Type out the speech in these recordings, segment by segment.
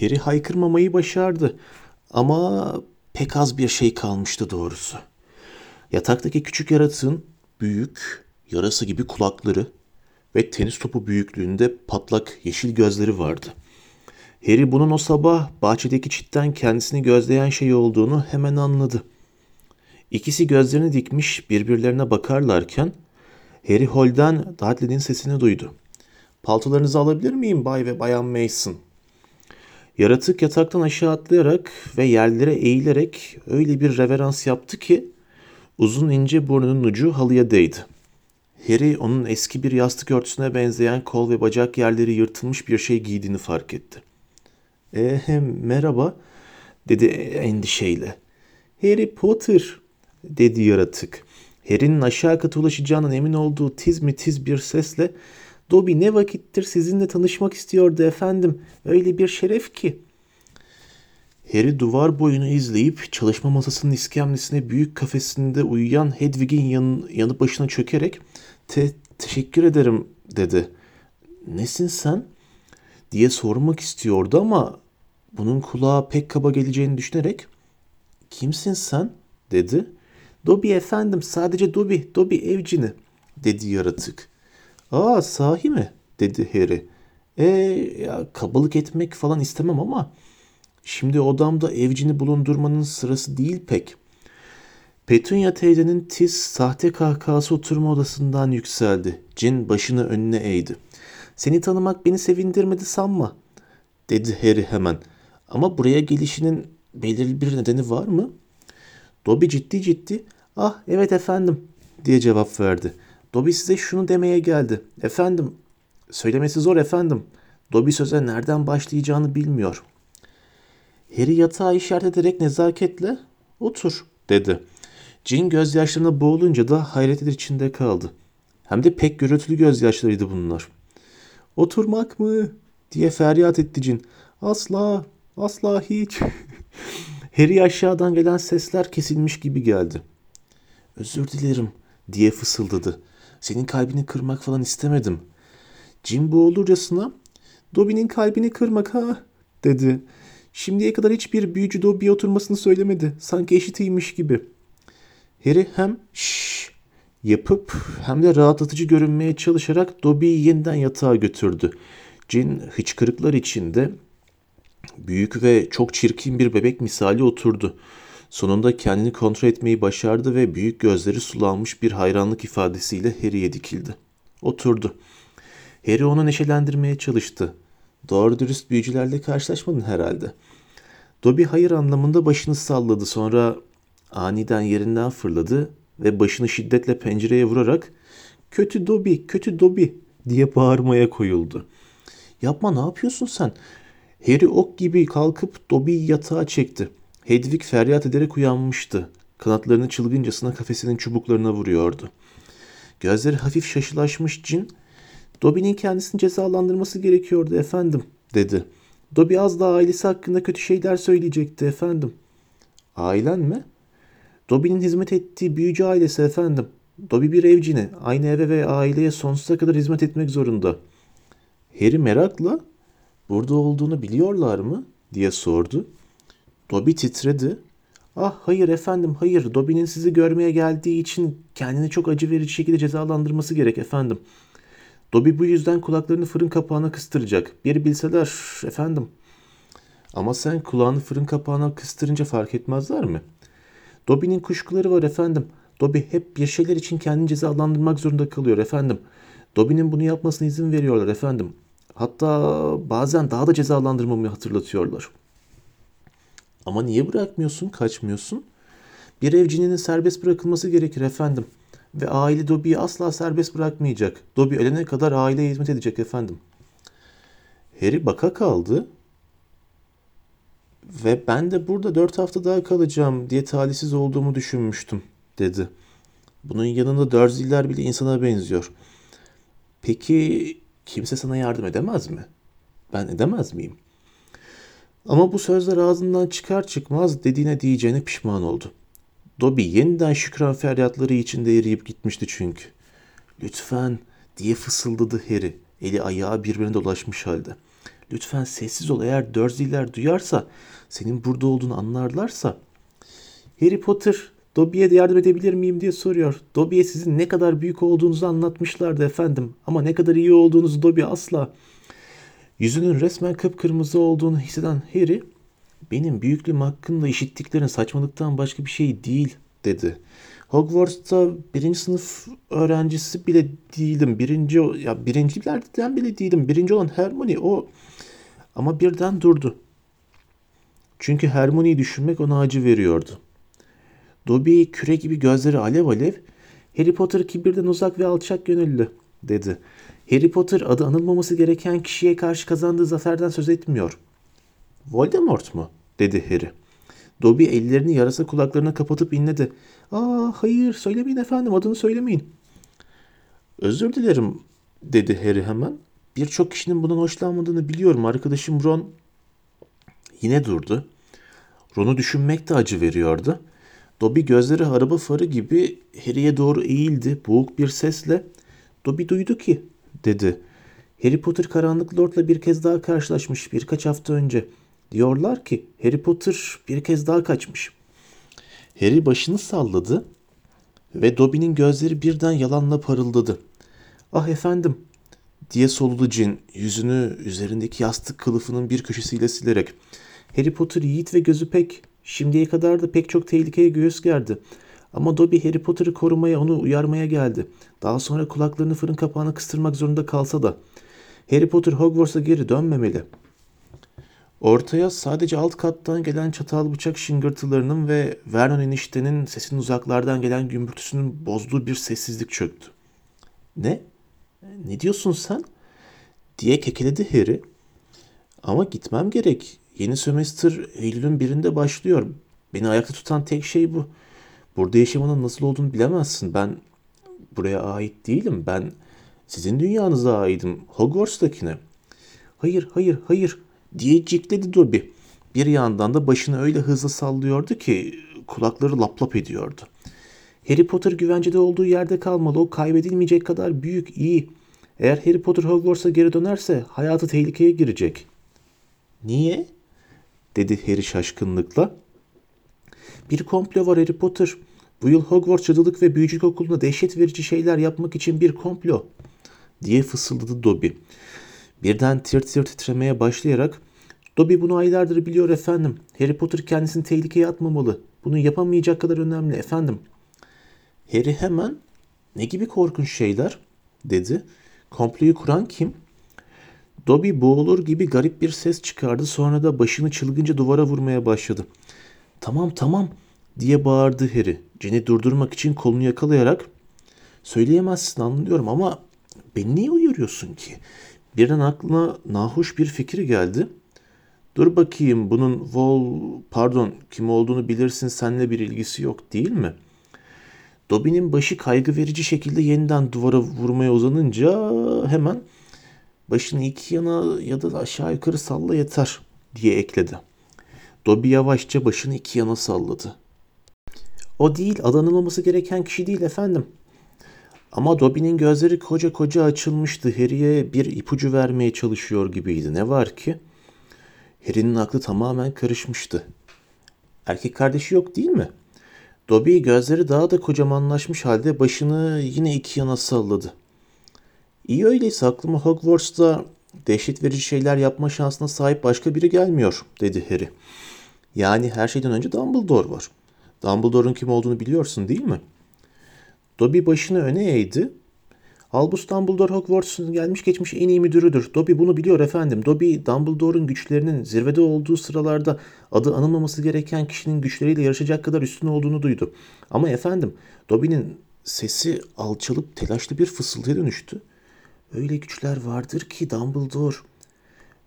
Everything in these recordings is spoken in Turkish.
Harry haykırmamayı başardı ama pek az bir şey kalmıştı doğrusu. Yataktaki küçük yaratığın büyük, yarası gibi kulakları ve tenis topu büyüklüğünde patlak yeşil gözleri vardı. Harry bunun o sabah bahçedeki çitten kendisini gözleyen şey olduğunu hemen anladı. İkisi gözlerini dikmiş birbirlerine bakarlarken Harry Holden Dudley'nin sesini duydu. Paltolarınızı alabilir miyim Bay ve Bayan Mason? Yaratık yataktan aşağı atlayarak ve yerlere eğilerek öyle bir reverans yaptı ki uzun ince burnunun ucu halıya değdi. Harry onun eski bir yastık örtüsüne benzeyen kol ve bacak yerleri yırtılmış bir şey giydiğini fark etti. Eee merhaba dedi endişeyle. Harry Potter dedi yaratık. Harry'nin aşağı kata ulaşacağından emin olduğu tiz mi tiz bir sesle Dobby ne vakittir sizinle tanışmak istiyordu efendim. Öyle bir şeref ki. Harry duvar boyunu izleyip çalışma masasının iskemlesine büyük kafesinde uyuyan Hedwig'in yan, yanı başına çökerek Te teşekkür ederim dedi. Nesin sen? diye sormak istiyordu ama bunun kulağa pek kaba geleceğini düşünerek kimsin sen dedi. Dobby efendim sadece Dobby, Dobby evcini dedi yaratık. Aa sahi mi dedi Harry. E ya kabalık etmek falan istemem ama şimdi odamda evcini bulundurmanın sırası değil pek. Petunia teyzenin tiz, sahte kahkahası oturma odasından yükseldi. Cin başını önüne eğdi. Seni tanımak beni sevindirmedi sanma, dedi Harry hemen. Ama buraya gelişinin belirli bir nedeni var mı? Dobby ciddi ciddi, ah evet efendim, diye cevap verdi. Dobby size şunu demeye geldi. Efendim, söylemesi zor efendim. Dobby söze nereden başlayacağını bilmiyor. Harry yatağı işaret ederek nezaketle, otur, dedi. Cin gözyaşlarına boğulunca da hayret içinde kaldı. Hem de pek gürültülü gözyaşlarıydı bunlar. Oturmak mı? diye feryat etti cin. Asla, asla hiç. Harry aşağıdan gelen sesler kesilmiş gibi geldi. Özür dilerim diye fısıldadı. Senin kalbini kırmak falan istemedim. Jim boğulurcasına Dobby'nin kalbini kırmak ha dedi. Şimdiye kadar hiçbir büyücü Dobby'ye oturmasını söylemedi. Sanki eşitiymiş gibi. Harry hem şşş yapıp hem de rahatlatıcı görünmeye çalışarak Dobby'yi yeniden yatağa götürdü. Cin hıçkırıklar içinde büyük ve çok çirkin bir bebek misali oturdu. Sonunda kendini kontrol etmeyi başardı ve büyük gözleri sulanmış bir hayranlık ifadesiyle Harry'e dikildi. Oturdu. Harry onu neşelendirmeye çalıştı. Doğru dürüst büyücülerle karşılaşmadın herhalde. Dobby hayır anlamında başını salladı sonra aniden yerinden fırladı ve başını şiddetle pencereye vurarak ''Kötü Dobby, kötü Dobby'' diye bağırmaya koyuldu. ''Yapma ne yapıyorsun sen?'' Harry ok gibi kalkıp Dobby'yi yatağa çekti. Hedwig feryat ederek uyanmıştı. Kanatlarını çılgıncasına kafesinin çubuklarına vuruyordu. Gözleri hafif şaşılaşmış cin, Dobby'nin kendisini cezalandırması gerekiyordu efendim, dedi. Dobby az daha ailesi hakkında kötü şeyler söyleyecekti efendim. Ailen mi? Dobby'nin hizmet ettiği büyücü ailesi efendim. Dobby bir evcini. Aynı eve ve aileye sonsuza kadar hizmet etmek zorunda. Harry merakla burada olduğunu biliyorlar mı? diye sordu. Dobby titredi. Ah hayır efendim hayır Dobby'nin sizi görmeye geldiği için kendini çok acı verici şekilde cezalandırması gerek efendim. Dobby bu yüzden kulaklarını fırın kapağına kıstıracak. Bir bilseler efendim. Ama sen kulağını fırın kapağına kıstırınca fark etmezler mi? Dobby'nin kuşkuları var efendim. Dobby hep bir şeyler için kendini cezalandırmak zorunda kalıyor efendim. Dobby'nin bunu yapmasına izin veriyorlar efendim. Hatta bazen daha da cezalandırmamı hatırlatıyorlar.'' Ama niye bırakmıyorsun, kaçmıyorsun? Bir evcinin serbest bırakılması gerekir efendim. Ve aile Dobby'yi asla serbest bırakmayacak. Dobby ölene kadar aileye hizmet edecek efendim. Harry baka kaldı. Ve ben de burada dört hafta daha kalacağım diye talihsiz olduğumu düşünmüştüm, dedi. Bunun yanında Dursley'ler bile insana benziyor. Peki kimse sana yardım edemez mi? Ben edemez miyim? Ama bu sözler ağzından çıkar çıkmaz dediğine diyeceğine pişman oldu. Dobby yeniden şükran feryatları içinde eriyip gitmişti çünkü. Lütfen diye fısıldadı Harry. Eli ayağı birbirine dolaşmış halde. Lütfen sessiz ol. Eğer Dursley'ler duyarsa, senin burada olduğunu anlarlarsa. Harry Potter, Dobby'ye de yardım edebilir miyim diye soruyor. Dobby'ye sizin ne kadar büyük olduğunuzu anlatmışlardı efendim. Ama ne kadar iyi olduğunuzu Dobby asla. Yüzünün resmen kıpkırmızı olduğunu hisseden Harry, benim büyüklüğüm hakkında işittiklerin saçmalıktan başka bir şey değil dedi. Hogwarts'ta birinci sınıf öğrencisi bile değilim. Birinci ya birincilerden bile değilim. Birinci olan Hermione o ama birden durdu. Çünkü Hermione'yi düşünmek ona acı veriyordu. Dobby küre gibi gözleri alev alev Harry Potter kibirden uzak ve alçak gönüllü dedi. Harry Potter adı anılmaması gereken kişiye karşı kazandığı zaferden söz etmiyor. Voldemort mu? dedi Harry. Dobby ellerini yarasa kulaklarına kapatıp inledi. Aa hayır söylemeyin efendim adını söylemeyin. Özür dilerim dedi Harry hemen. Birçok kişinin bundan hoşlanmadığını biliyorum. Arkadaşım Ron yine durdu. Ron'u düşünmek de acı veriyordu. Dobby gözleri araba farı gibi Harry'e doğru eğildi boğuk bir sesle. Dobby duydu ki dedi. Harry Potter karanlık lordla bir kez daha karşılaşmış birkaç hafta önce. Diyorlar ki Harry Potter bir kez daha kaçmış. Harry başını salladı ve Dobby'nin gözleri birden yalanla parıldadı. Ah efendim diye soludu cin yüzünü üzerindeki yastık kılıfının bir köşesiyle silerek. Harry Potter yiğit ve gözü pek. Şimdiye kadar da pek çok tehlikeye göğüs gerdi. Ama Dobby Harry Potter'ı korumaya, onu uyarmaya geldi. Daha sonra kulaklarını fırın kapağına kıstırmak zorunda kalsa da. Harry Potter Hogwarts'a geri dönmemeli. Ortaya sadece alt kattan gelen çatal bıçak şıngırtılarının ve Vernon eniştenin sesinin uzaklardan gelen gümbürtüsünün bozduğu bir sessizlik çöktü. Ne? Ne diyorsun sen? diye kekeledi Harry. Ama gitmem gerek. Yeni sömestr Eylül'ün birinde başlıyor. Beni ayakta tutan tek şey bu. Burada yaşamanın nasıl olduğunu bilemezsin. Ben buraya ait değilim. Ben sizin dünyanıza aidim. Hogwarts'takine. Hayır, hayır, hayır diye cikledi Dobby. Bir yandan da başını öyle hızlı sallıyordu ki kulakları lap lap ediyordu. Harry Potter güvencede olduğu yerde kalmalı. O kaybedilmeyecek kadar büyük, iyi. Eğer Harry Potter Hogwarts'a geri dönerse hayatı tehlikeye girecek. Niye? dedi Harry şaşkınlıkla. Bir komplo var Harry Potter. Bu yıl Hogwarts Cadılık ve Büyücülük Okulu'nda dehşet verici şeyler yapmak için bir komplo diye fısıldadı Dobby. Birden tir tir titremeye başlayarak Dobby bunu aylardır biliyor efendim. Harry Potter kendisini tehlikeye atmamalı. Bunu yapamayacak kadar önemli efendim. Harry hemen ne gibi korkunç şeyler dedi. Komployu kuran kim? Dobby boğulur gibi garip bir ses çıkardı sonra da başını çılgınca duvara vurmaya başladı. Tamam tamam diye bağırdı Harry. Jen'i durdurmak için kolunu yakalayarak söyleyemezsin anlıyorum ama beni niye uyarıyorsun ki? Birden aklına nahoş bir fikir geldi. Dur bakayım bunun Vol pardon kim olduğunu bilirsin seninle bir ilgisi yok değil mi? Dobby'nin başı kaygı verici şekilde yeniden duvara vurmaya uzanınca hemen başını iki yana ya da aşağı yukarı salla yeter diye ekledi. Dobby yavaşça başını iki yana salladı. O değil adanılmaması gereken kişi değil efendim. Ama Dobby'nin gözleri koca koca açılmıştı. Harry'e bir ipucu vermeye çalışıyor gibiydi. Ne var ki? Harry'nin aklı tamamen karışmıştı. Erkek kardeşi yok değil mi? Dobby gözleri daha da kocamanlaşmış halde başını yine iki yana salladı. İyi öyleyse aklıma Hogwarts'ta dehşet verici şeyler yapma şansına sahip başka biri gelmiyor, dedi Harry. Yani her şeyden önce Dumbledore var. Dumbledore'un kim olduğunu biliyorsun değil mi? Dobby başını öne eğdi. Albus Dumbledore Hogwarts'un gelmiş geçmiş en iyi müdürüdür. Dobby bunu biliyor efendim. Dobby Dumbledore'un güçlerinin zirvede olduğu sıralarda adı anılmaması gereken kişinin güçleriyle yarışacak kadar üstün olduğunu duydu. Ama efendim Dobby'nin sesi alçalıp telaşlı bir fısıltıya dönüştü. Öyle güçler vardır ki Dumbledore.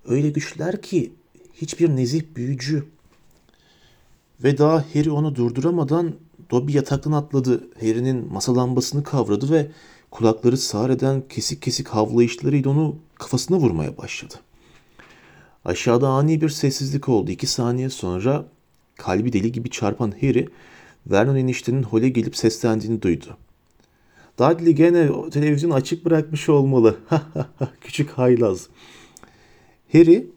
Öyle güçler ki hiçbir nezih büyücü. Ve daha Harry onu durduramadan Dobby yataktan atladı. Harry'nin masa lambasını kavradı ve kulakları sağır eden kesik kesik havlayışlarıyla onu kafasına vurmaya başladı. Aşağıda ani bir sessizlik oldu. İki saniye sonra kalbi deli gibi çarpan Harry, Vernon eniştenin hole gelip seslendiğini duydu. Dudley gene televizyonu açık bırakmış olmalı. Küçük haylaz. Harry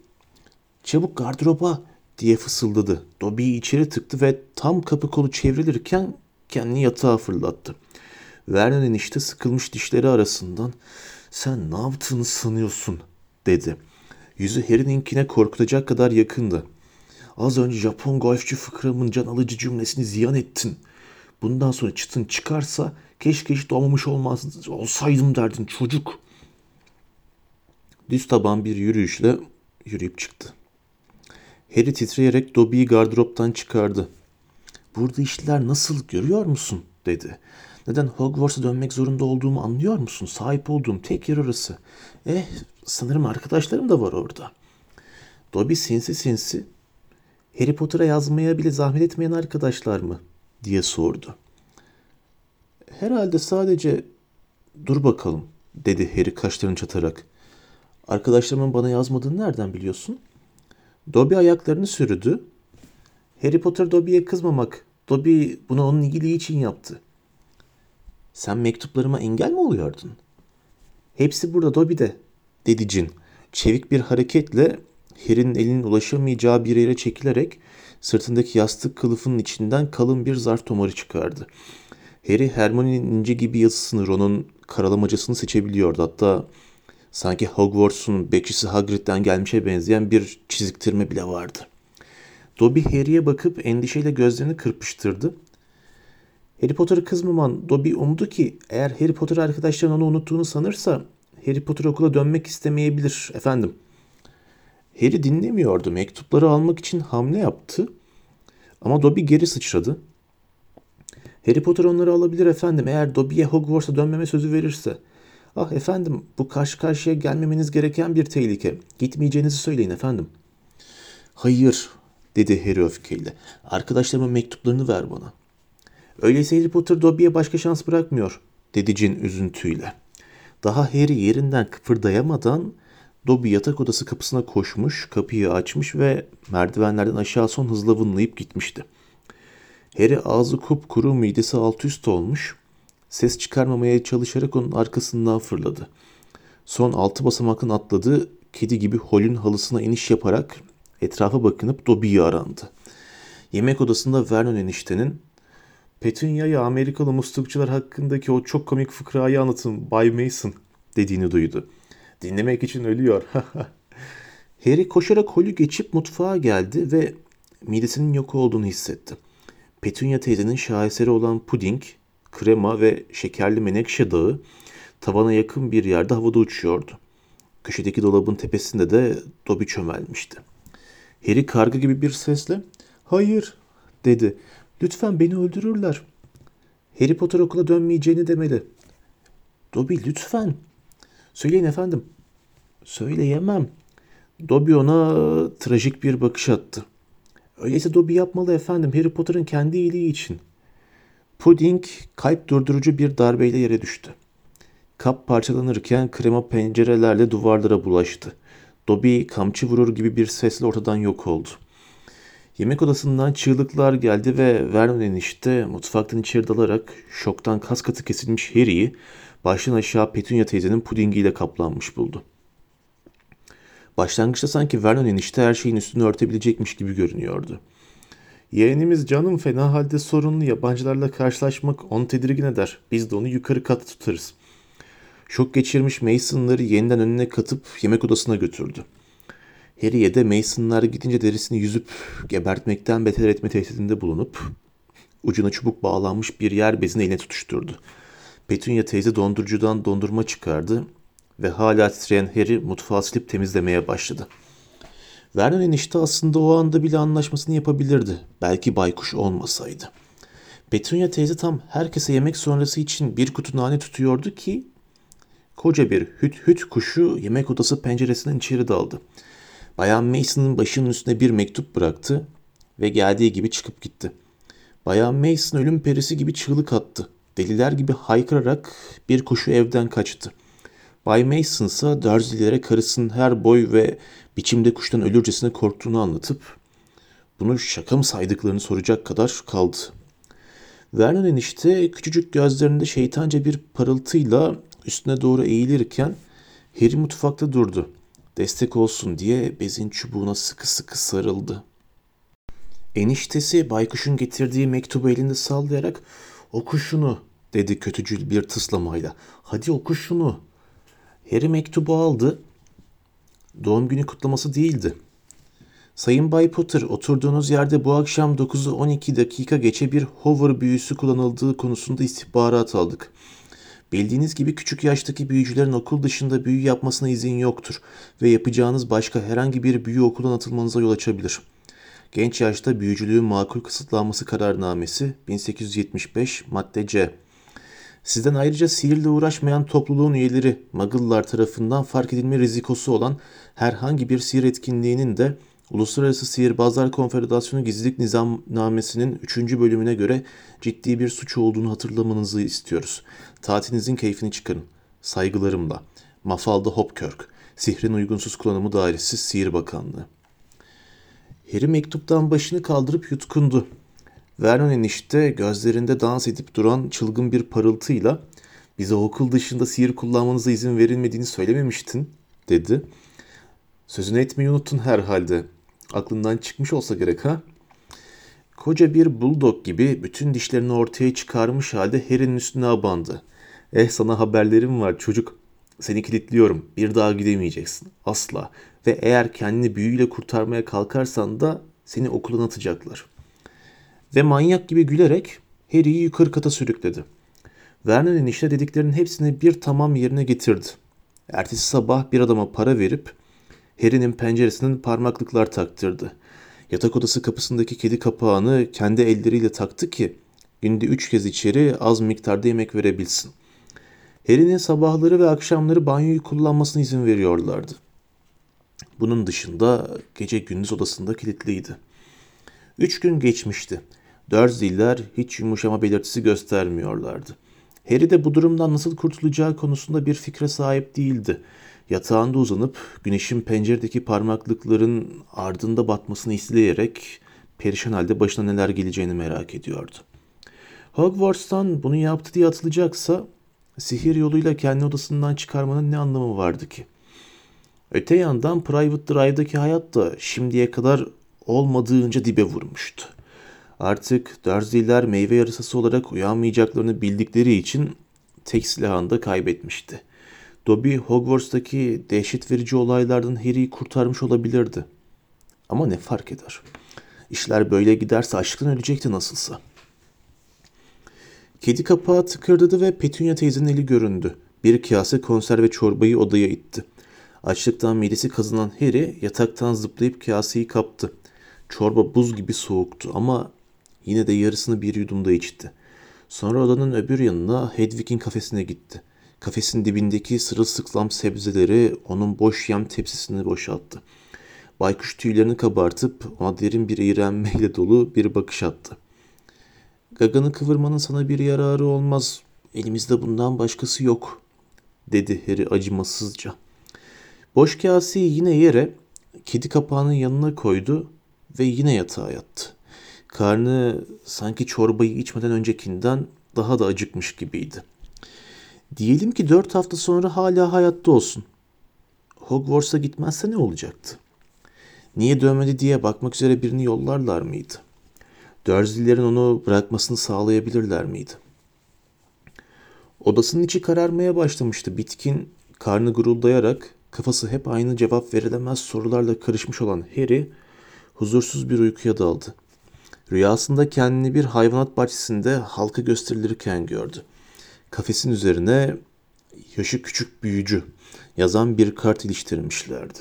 çabuk gardıroba diye fısıldadı. Dobby'yi içeri tıktı ve tam kapı kolu çevrilirken kendini yatağa fırlattı. Vernon enişte sıkılmış dişleri arasından sen ne yaptığını sanıyorsun dedi. Yüzü Harry'ninkine korkutacak kadar yakındı. Az önce Japon golfçü fıkramın can alıcı cümlesini ziyan ettin. Bundan sonra çıtın çıkarsa keşke hiç doğmamış olmaz, olsaydım derdin çocuk. Düz taban bir yürüyüşle yürüyüp çıktı. Harry titreyerek Dobby'yi gardıroptan çıkardı. Burada işler nasıl görüyor musun? dedi. Neden Hogwarts'a dönmek zorunda olduğumu anlıyor musun? Sahip olduğum tek yer orası. Eh sanırım arkadaşlarım da var orada. Dobby sinsi sinsi Harry Potter'a yazmaya bile zahmet etmeyen arkadaşlar mı? diye sordu. Herhalde sadece dur bakalım dedi Harry kaşlarını çatarak. Arkadaşlarımın bana yazmadığını nereden biliyorsun? Dobby ayaklarını sürüdü. Harry Potter Dobby'ye kızmamak. Dobby bunu onun iyiliği için yaptı. Sen mektuplarıma engel mi oluyordun? Hepsi burada Dobby'de, dedi Cin. Çevik bir hareketle Harry'nin elinin ulaşamayacağı bir yere çekilerek sırtındaki yastık kılıfının içinden kalın bir zarf tomarı çıkardı. Harry Hermione'nin ince gibi yazısını Ron'un karalamacasını seçebiliyordu. Hatta sanki Hogwarts'un bekçisi Hagrid'den gelmişe benzeyen bir çiziktirme bile vardı. Dobby Harry'e bakıp endişeyle gözlerini kırpıştırdı. Harry Potter'ı kızmaman Dobby umdu ki eğer Harry Potter arkadaşların onu unuttuğunu sanırsa Harry Potter okula dönmek istemeyebilir efendim. Harry dinlemiyordu. Mektupları almak için hamle yaptı. Ama Dobby geri sıçradı. Harry Potter onları alabilir efendim eğer Dobby'ye Hogwarts'a dönmeme sözü verirse. Ah efendim bu karşı karşıya gelmemeniz gereken bir tehlike. Gitmeyeceğinizi söyleyin efendim. Hayır dedi Harry öfkeyle. Arkadaşlarımın mektuplarını ver bana. Öyleyse Harry Potter Dobby'ye başka şans bırakmıyor dedi Cin üzüntüyle. Daha Harry yerinden kıpırdayamadan Dobby yatak odası kapısına koşmuş, kapıyı açmış ve merdivenlerden aşağı son hızla vınlayıp gitmişti. Harry ağzı kupkuru, midesi alt üst olmuş, ses çıkarmamaya çalışarak onun arkasından fırladı. Son altı basamakın atladı, kedi gibi holün halısına iniş yaparak etrafa bakınıp Dobby'yi arandı. Yemek odasında Vernon eniştenin Petunia'ya Amerikalı muslukçular hakkındaki o çok komik fıkrayı anlatın Bay Mason dediğini duydu. Dinlemek için ölüyor. Harry koşarak holü geçip mutfağa geldi ve midesinin yok olduğunu hissetti. Petunia teyzenin şaheseri olan puding, krema ve şekerli menekşe dağı tavana yakın bir yerde havada uçuyordu. Köşedeki dolabın tepesinde de Dobby çömelmişti. Harry karga gibi bir sesle ''Hayır'' dedi. ''Lütfen beni öldürürler.'' Harry Potter okula dönmeyeceğini demeli. Dobby lütfen. Söyleyin efendim. Söyleyemem. Dobby ona trajik bir bakış attı. Öyleyse Dobby yapmalı efendim Harry Potter'ın kendi iyiliği için. Pudding kalp durdurucu bir darbeyle yere düştü. Kap parçalanırken krema pencerelerle duvarlara bulaştı. Dobby kamçı vurur gibi bir sesle ortadan yok oldu. Yemek odasından çığlıklar geldi ve Vernon enişte mutfaktan içeri dalarak şoktan kas katı kesilmiş Harry'i baştan aşağı Petunia teyzenin pudingiyle kaplanmış buldu. Başlangıçta sanki Vernon enişte her şeyin üstünü örtebilecekmiş gibi görünüyordu. Yeğenimiz canım fena halde sorunlu yabancılarla karşılaşmak onu tedirgin eder. Biz de onu yukarı kat tutarız. Şok geçirmiş Mason'ları yeniden önüne katıp yemek odasına götürdü. Harry'e de Mason'lar gidince derisini yüzüp gebertmekten beter etme tehdidinde bulunup ucuna çubuk bağlanmış bir yer bezini eline tutuşturdu. Petunia teyze dondurucudan dondurma çıkardı ve hala titreyen Harry mutfağı silip temizlemeye başladı. Vernon enişte aslında o anda bile anlaşmasını yapabilirdi. Belki baykuş olmasaydı. Petunia teyze tam herkese yemek sonrası için bir kutu nane tutuyordu ki koca bir hüt hüt kuşu yemek odası penceresinden içeri daldı. Bayan Mason'ın başının üstüne bir mektup bıraktı ve geldiği gibi çıkıp gitti. Bayan Mason ölüm perisi gibi çığlık attı. Deliler gibi haykırarak bir kuşu evden kaçtı. Bay Mason ise Dursley'lere karısının her boy ve biçimde kuştan ölürcesine korktuğunu anlatıp bunu şaka mı saydıklarını soracak kadar kaldı. Vernon enişte küçücük gözlerinde şeytanca bir parıltıyla üstüne doğru eğilirken Harry mutfakta durdu. destek olsun diye bezin çubuğuna sıkı sıkı sarıldı. Eniştesi baykuşun getirdiği mektubu elinde sallayarak oku şunu dedi kötücül bir tıslamayla. Hadi oku şunu. Harry mektubu aldı. Doğum günü kutlaması değildi. Sayın Bay Potter, oturduğunuz yerde bu akşam 9'u 12 dakika geçe bir hover büyüsü kullanıldığı konusunda istihbarat aldık. Bildiğiniz gibi küçük yaştaki büyücülerin okul dışında büyü yapmasına izin yoktur ve yapacağınız başka herhangi bir büyü okuldan atılmanıza yol açabilir. Genç yaşta büyücülüğün makul kısıtlanması kararnamesi 1875 madde C. Sizden ayrıca sihirle uğraşmayan topluluğun üyeleri Muggle'lar tarafından fark edilme rizikosu olan herhangi bir sihir etkinliğinin de Uluslararası Sihirbazlar Konfederasyonu Gizlilik Nizamnamesi'nin 3. bölümüne göre ciddi bir suç olduğunu hatırlamanızı istiyoruz. Tatilinizin keyfini çıkarın. Saygılarımla. Mafalda Hopkirk. Sihrin Uygunsuz Kullanımı Dairesi Sihir Bakanlığı. Harry mektuptan başını kaldırıp yutkundu. Vernon enişte gözlerinde dans edip duran çılgın bir parıltıyla bize okul dışında sihir kullanmanıza izin verilmediğini söylememiştin dedi. Sözünü etmeyi unuttun herhalde. Aklından çıkmış olsa gerek ha? Koca bir bulldog gibi bütün dişlerini ortaya çıkarmış halde Harry'nin üstüne abandı. Eh sana haberlerim var çocuk. Seni kilitliyorum. Bir daha gidemeyeceksin. Asla. Ve eğer kendini büyüyle kurtarmaya kalkarsan da seni okuldan atacaklar. Ve manyak gibi gülerek Harry'i yukarı kata sürükledi. Vernon enişte dediklerinin hepsini bir tamam yerine getirdi. Ertesi sabah bir adama para verip Harry'nin penceresinin parmaklıklar taktırdı. Yatak odası kapısındaki kedi kapağını kendi elleriyle taktı ki günde üç kez içeri az miktarda yemek verebilsin. Harry'nin sabahları ve akşamları banyoyu kullanmasına izin veriyorlardı. Bunun dışında gece gündüz odasında kilitliydi. Üç gün geçmişti. Dursley'ler hiç yumuşama belirtisi göstermiyorlardı. Harry de bu durumdan nasıl kurtulacağı konusunda bir fikre sahip değildi. Yatağında uzanıp güneşin penceredeki parmaklıkların ardında batmasını izleyerek perişan halde başına neler geleceğini merak ediyordu. Hogwarts'tan bunu yaptı diye atılacaksa sihir yoluyla kendi odasından çıkarmanın ne anlamı vardı ki? Öte yandan Private Drive'daki hayat da şimdiye kadar olmadığınca dibe vurmuştu. Artık Dursley'ler meyve yarısası olarak uyanmayacaklarını bildikleri için tek silahını da kaybetmişti. Dobby Hogwarts'taki dehşet verici olaylardan Harry'i kurtarmış olabilirdi. Ama ne fark eder? İşler böyle giderse aşktan ölecekti nasılsa. Kedi kapağı tıkırdadı ve Petunia teyzenin eli göründü. Bir kase konserve çorbayı odaya itti. Açlıktan midesi kazınan Harry yataktan zıplayıp kaseyi kaptı. Çorba buz gibi soğuktu ama yine de yarısını bir yudumda içti. Sonra odanın öbür yanına Hedwig'in kafesine gitti. Kafesin dibindeki sırılsıklam sebzeleri onun boş yem tepsisini boşalttı. Baykuş tüylerini kabartıp ona derin bir iğrenmeyle dolu bir bakış attı. Gaganı kıvırmanın sana bir yararı olmaz. Elimizde bundan başkası yok, dedi Harry acımasızca. Boş kaseyi yine yere, kedi kapağının yanına koydu ve yine yatağa yattı. Karnı sanki çorbayı içmeden öncekinden daha da acıkmış gibiydi. Diyelim ki dört hafta sonra hala hayatta olsun. Hogwarts'a gitmezse ne olacaktı? Niye dönmedi diye bakmak üzere birini yollarlar mıydı? Dursley'lerin onu bırakmasını sağlayabilirler miydi? Odasının içi kararmaya başlamıştı. Bitkin, karnı guruldayarak, kafası hep aynı cevap verilemez sorularla karışmış olan Harry, huzursuz bir uykuya daldı. Rüyasında kendini bir hayvanat bahçesinde halka gösterilirken gördü. Kafesin üzerine yaşı küçük büyücü yazan bir kart iliştirmişlerdi.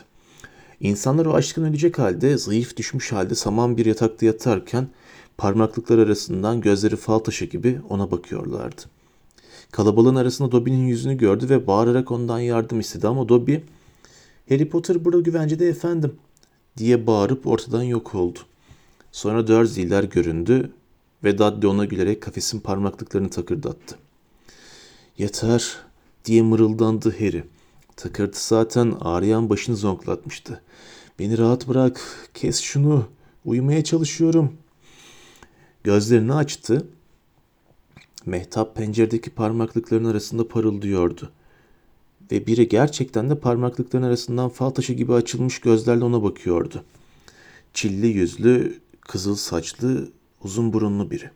İnsanlar o aşkın ölecek halde, zayıf düşmüş halde saman bir yatakta yatarken parmaklıklar arasından gözleri fal taşı gibi ona bakıyorlardı. Kalabalığın arasında Dobby'nin yüzünü gördü ve bağırarak ondan yardım istedi ama Dobby, Harry Potter burada güvencede efendim diye bağırıp ortadan yok oldu. Sonra Dursley'ler göründü ve Dudley ona gülerek kafesin parmaklıklarını takırdattı. Yeter diye mırıldandı Harry. Takırtı zaten ağrıyan başını zonklatmıştı. Beni rahat bırak, kes şunu, uyumaya çalışıyorum. Gözlerini açtı. Mehtap penceredeki parmaklıkların arasında parıldıyordu. ve biri gerçekten de parmaklıkların arasından fal taşı gibi açılmış gözlerle ona bakıyordu. Çilli yüzlü, kızıl saçlı, uzun burunlu biri.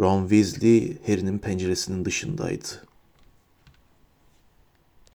Ron Weasley Harry'nin penceresinin dışındaydı.